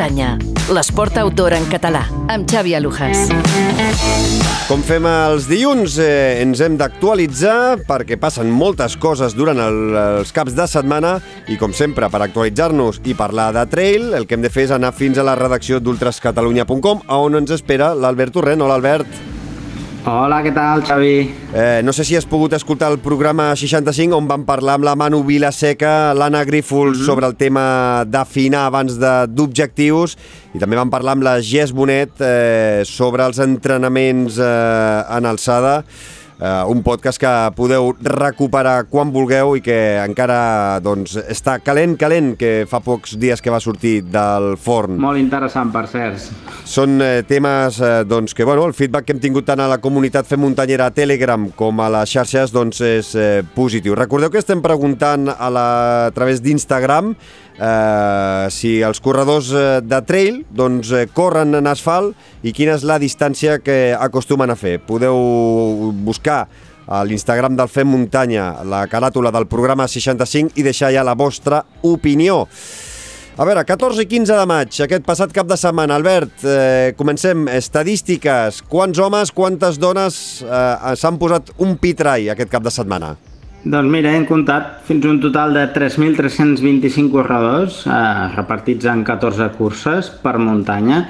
muntanya, l'esport outdoor en català, amb Xavi Alujas. Com fem els dilluns, eh, ens hem d'actualitzar perquè passen moltes coses durant el, els caps de setmana i, com sempre, per actualitzar-nos i parlar de trail, el que hem de fer és anar fins a la redacció d'ultrascatalunya.com, on ens espera l'Albert Torrent. Hola, Albert. Hola, què tal, Xavi? Eh, no sé si has pogut escoltar el programa 65 on vam parlar amb la Manu Vilaseca, l'Anna Grífols, mm -hmm. sobre el tema d'afinar abans d'objectius i també vam parlar amb la Gés Bonet eh, sobre els entrenaments eh, en alçada eh, un podcast que podeu recuperar quan vulgueu i que encara doncs, està calent, calent, que fa pocs dies que va sortir del forn. Molt interessant, per cert. Són eh, temes eh, doncs, que, bueno, el feedback que hem tingut tant a la comunitat Fem Muntanyera a Telegram com a les xarxes doncs, és eh, positiu. Recordeu que estem preguntant a, la, a través d'Instagram eh, si els corredors eh, de trail doncs, eh, corren en asfalt i quina és la distància que acostumen a fer. Podeu buscar a l'Instagram del Fem Muntanya la caràtula del programa 65 i deixar ja la vostra opinió. A veure, 14 i 15 de maig, aquest passat cap de setmana. Albert, eh, comencem. Estadístiques. Quants homes, quantes dones eh, s'han posat un pitrai aquest cap de setmana? Doncs mira, hem comptat fins un total de 3.325 corredors eh, repartits en 14 curses per muntanya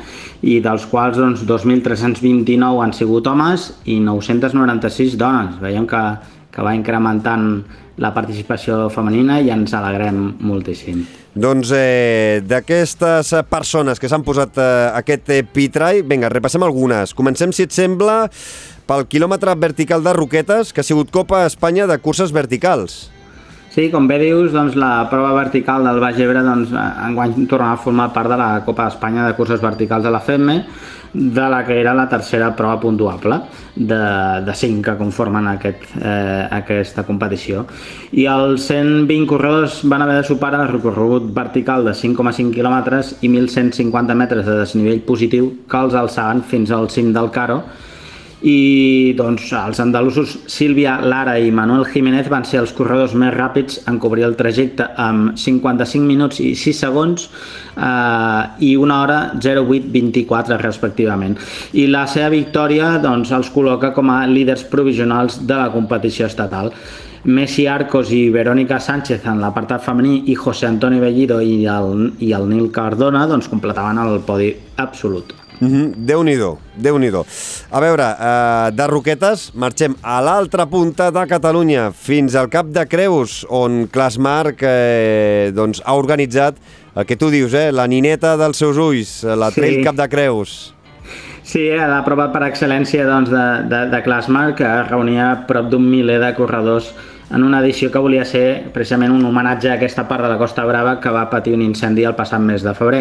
i dels quals doncs, 2.329 han sigut homes i 996 dones. Veiem que, que va incrementant la participació femenina i ens alegrem moltíssim. Doncs eh, d'aquestes persones que s'han posat eh, aquest eh, pitrai, vinga, repassem algunes. Comencem, si et sembla, pel quilòmetre vertical de Roquetes, que ha sigut Copa Espanya de curses verticals. Sí, com bé dius, doncs, la prova vertical del Baix Ebre doncs, enguany tornarà a formar part de la Copa d'Espanya de curses verticals de la FEME, de la que era la tercera prova puntuable de, de cinc que conformen aquest, eh, aquesta competició. I els 120 corredors van haver de superar el recorregut vertical de 5,5 quilòmetres i 1.150 metres de desnivell positiu que els alçaven fins al cim del Caro, i doncs, els andalusos Sílvia, Lara i Manuel Jiménez van ser els corredors més ràpids en cobrir el trajecte amb 55 minuts i 6 segons eh, i una hora 08.24 respectivament. I la seva victòria doncs, els col·loca com a líders provisionals de la competició estatal. Messi Arcos i Verónica Sánchez en l'apartat femení i José Antonio Bellido i el, i el Nil Cardona doncs, completaven el podi absolut. Mm -hmm. Déu-n'hi-do, déu nhi déu A veure, eh, de Roquetes marxem a l'altra punta de Catalunya, fins al Cap de Creus, on Clasmarc eh, doncs, ha organitzat el que tu dius, eh, la nineta dels seus ulls, la sí. Trail Cap de Creus. Sí, eh, la prova per excel·lència doncs, de, de, de Clasmarc, que reunia prop d'un miler de corredors en una edició que volia ser precisament un homenatge a aquesta part de la Costa Brava que va patir un incendi el passat mes de febrer.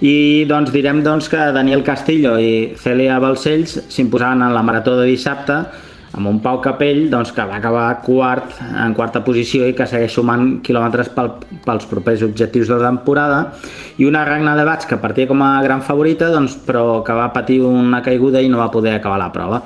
I doncs direm doncs, que Daniel Castillo i Celia Balcells s'imposaven en la marató de dissabte amb un Pau Capell doncs, que va acabar quart, en quarta posició i que segueix sumant quilòmetres pel, pels propers objectius de la temporada i una Ragna de Bats que partia com a gran favorita doncs, però que va patir una caiguda i no va poder acabar la prova.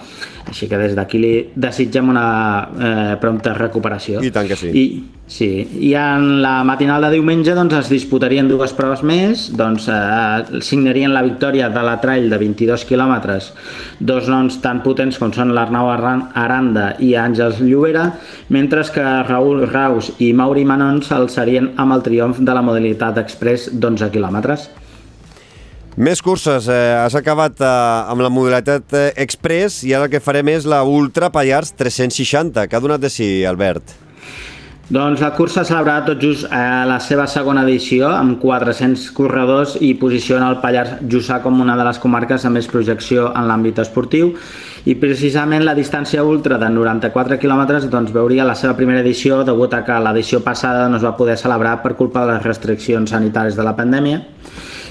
Així que des d'aquí li desitgem una eh, prompta recuperació. I tant que sí. I, sí. I en la matinal de diumenge doncs, es disputarien dues proves més, doncs eh, signarien la victòria de la trail de 22 quilòmetres, dos noms tan potents com són l'Arnau Aranda i Àngels Llobera, mentre que Raül Raus i Mauri Manon s'alçarien amb el triomf de la modalitat express d'11 quilòmetres. Més curses. Eh, has acabat eh, amb la modalitat eh, Express i ara el que farem és la Ultra Pallars 360. Què ha donat de si, Albert? Doncs la cursa ha celebrat tot just a la seva segona edició amb 400 corredors i posiciona el Pallars Jussà com una de les comarques amb més projecció en l'àmbit esportiu. I precisament la distància ultra de 94 quilòmetres doncs, veuria la seva primera edició degut a que l'edició passada no es va poder celebrar per culpa de les restriccions sanitàries de la pandèmia.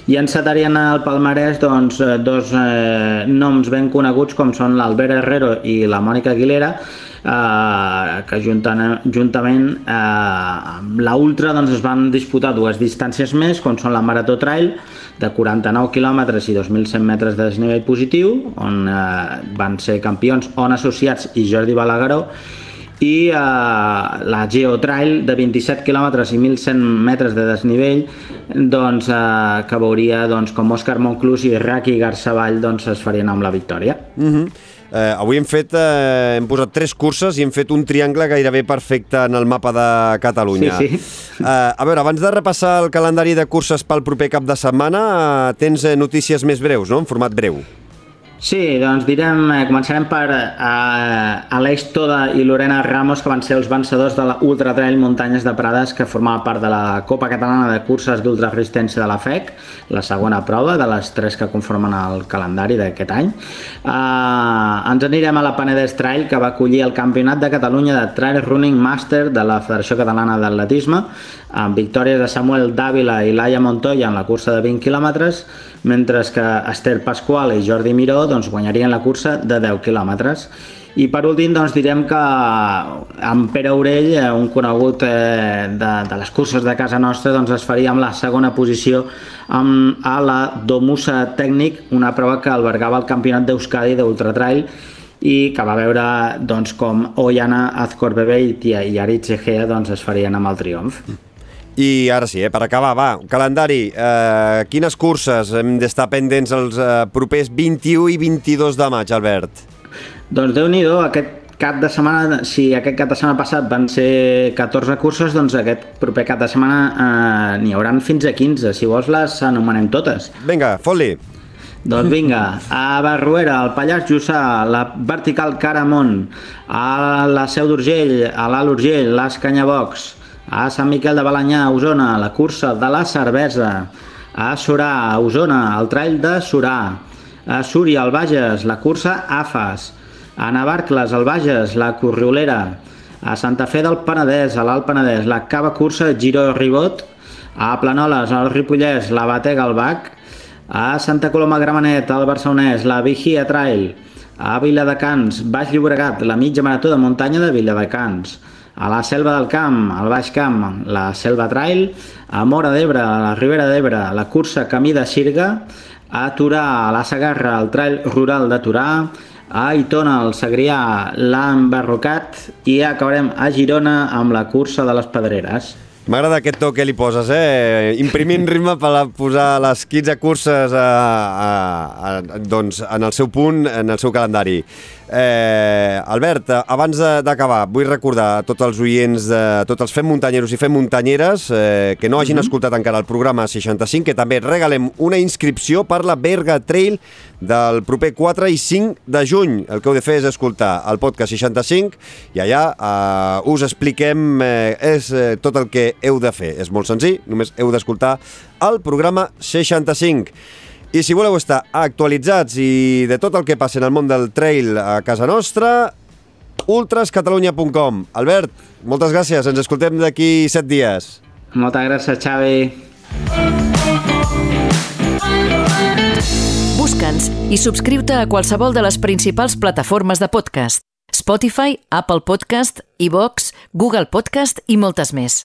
I encetarien al palmarès doncs, eh, dos eh, noms ben coneguts com són l'Albert Herrero i la Mònica Aguilera eh, que juntament, juntament eh, amb la Ultra doncs, es van disputar dues distàncies més com són la Marató Trail de 49 km i 2.100 metres de desnivell positiu on eh, van ser campions On Associats i Jordi Balagueró i eh, la Geotrail de 27 km i 1.100 metres de desnivell doncs, eh, que veuria doncs, com Òscar Monclús i Raki Garçavall doncs, es farien amb la victòria. Mm -hmm. Eh, avui hem fet, eh, hem posat tres curses i hem fet un triangle gairebé perfecte en el mapa de Catalunya. Sí, sí. Eh, a veure, abans de repassar el calendari de curses pel proper cap de setmana, eh, tens eh, notícies més breus, no?, en format breu. Sí, doncs direm, eh, començarem per eh, Aleix Toda i Lorena Ramos, que van ser els vencedors de l'Ultra Trail Muntanyes de Prades, que formava part de la Copa Catalana de Curses d'Ultraresistència de la FEC, la segona prova de les tres que conformen el calendari d'aquest any. Eh, ens anirem a la Penedès Trail, que va acollir el Campionat de Catalunya de Trail Running Master de la Federació Catalana d'Atletisme, amb victòries de Samuel Dávila i Laia Montoya en la cursa de 20 quilòmetres, mentre que Esther Pasqual i Jordi Miró doncs, guanyarien la cursa de 10 quilòmetres. I per últim doncs, direm que amb Pere Orell, eh, un conegut eh, de, de les curses de casa nostra, doncs es faria amb la segona posició amb, a la Domusa Tècnic, una prova que albergava el campionat d'Euskadi d'Ultratrail i que va veure doncs, com Oyana Azcorbebeit i Aritz Egea doncs, es farien amb el triomf. I ara sí, eh, per acabar, va, calendari. Eh, quines curses hem d'estar pendents els eh, propers 21 i 22 de maig, Albert? Doncs déu nhi aquest cap de setmana, si aquest cap de setmana passat van ser 14 curses, doncs aquest proper cap de setmana eh, n'hi hauran fins a 15. Si vols les anomenem totes. Vinga, fot-li. Doncs vinga, a Barruera, al Pallars Jussà, la Vertical Caramont, a la Seu d'Urgell, a l'Alt Urgell, les Canyabocs, a Sant Miquel de Balanyà, a Osona, la cursa de la cervesa, a Sorà, a Osona, el trail de Sorà, a Súria, al Bages, la cursa AFAS, a Navarcles, al Bages, la Corriolera, a Santa Fe del Penedès, a l'Alt Penedès, la Cava Cursa Giro Ribot, a Planoles, al Ripollès, la Batega al Bac, a Santa Coloma Gramenet, al Barcelonès, la Vigia Trail, a Viladecans, Baix Llobregat, la mitja marató de muntanya de Viladecans, a la Selva del Camp, al Baix Camp, la Selva Trail, a Mora d'Ebre, a la Ribera d'Ebre, la cursa Camí de Sirga, a Torà, a la Sagarra, el Trail Rural de Torà, a Aitona, el Segrià, l'Embarrocat i acabarem a Girona amb la cursa de les Pedreres. M'agrada aquest to que li poses, eh? Imprimint ritme per posar les 15 curses a, a, a, doncs, en el seu punt, en el seu calendari. Eh, Albert, abans d'acabar, vull recordar a tots els oients, de, a tots els fem muntanyeros i fem muntanyeres eh, que no hagin mm -hmm. escoltat encara el programa 65, que també regalem una inscripció per la Berga Trail del proper 4 i 5 de juny. El que heu de fer és escoltar el podcast 65 i allà eh, us expliquem eh, és eh, tot el que heu de fer. És molt senzill, només heu d'escoltar el programa 65. I si voleu estar actualitzats i de tot el que passa en el món del trail a casa nostra, ultrascatalunya.com. Albert, moltes gràcies. Ens escoltem d'aquí set dies. Moltes gràcies, Xavi. Busca'ns i subscriu-te a qualsevol de les principals plataformes de podcast. Spotify, Apple Podcast, iVox, Google Podcast i moltes més.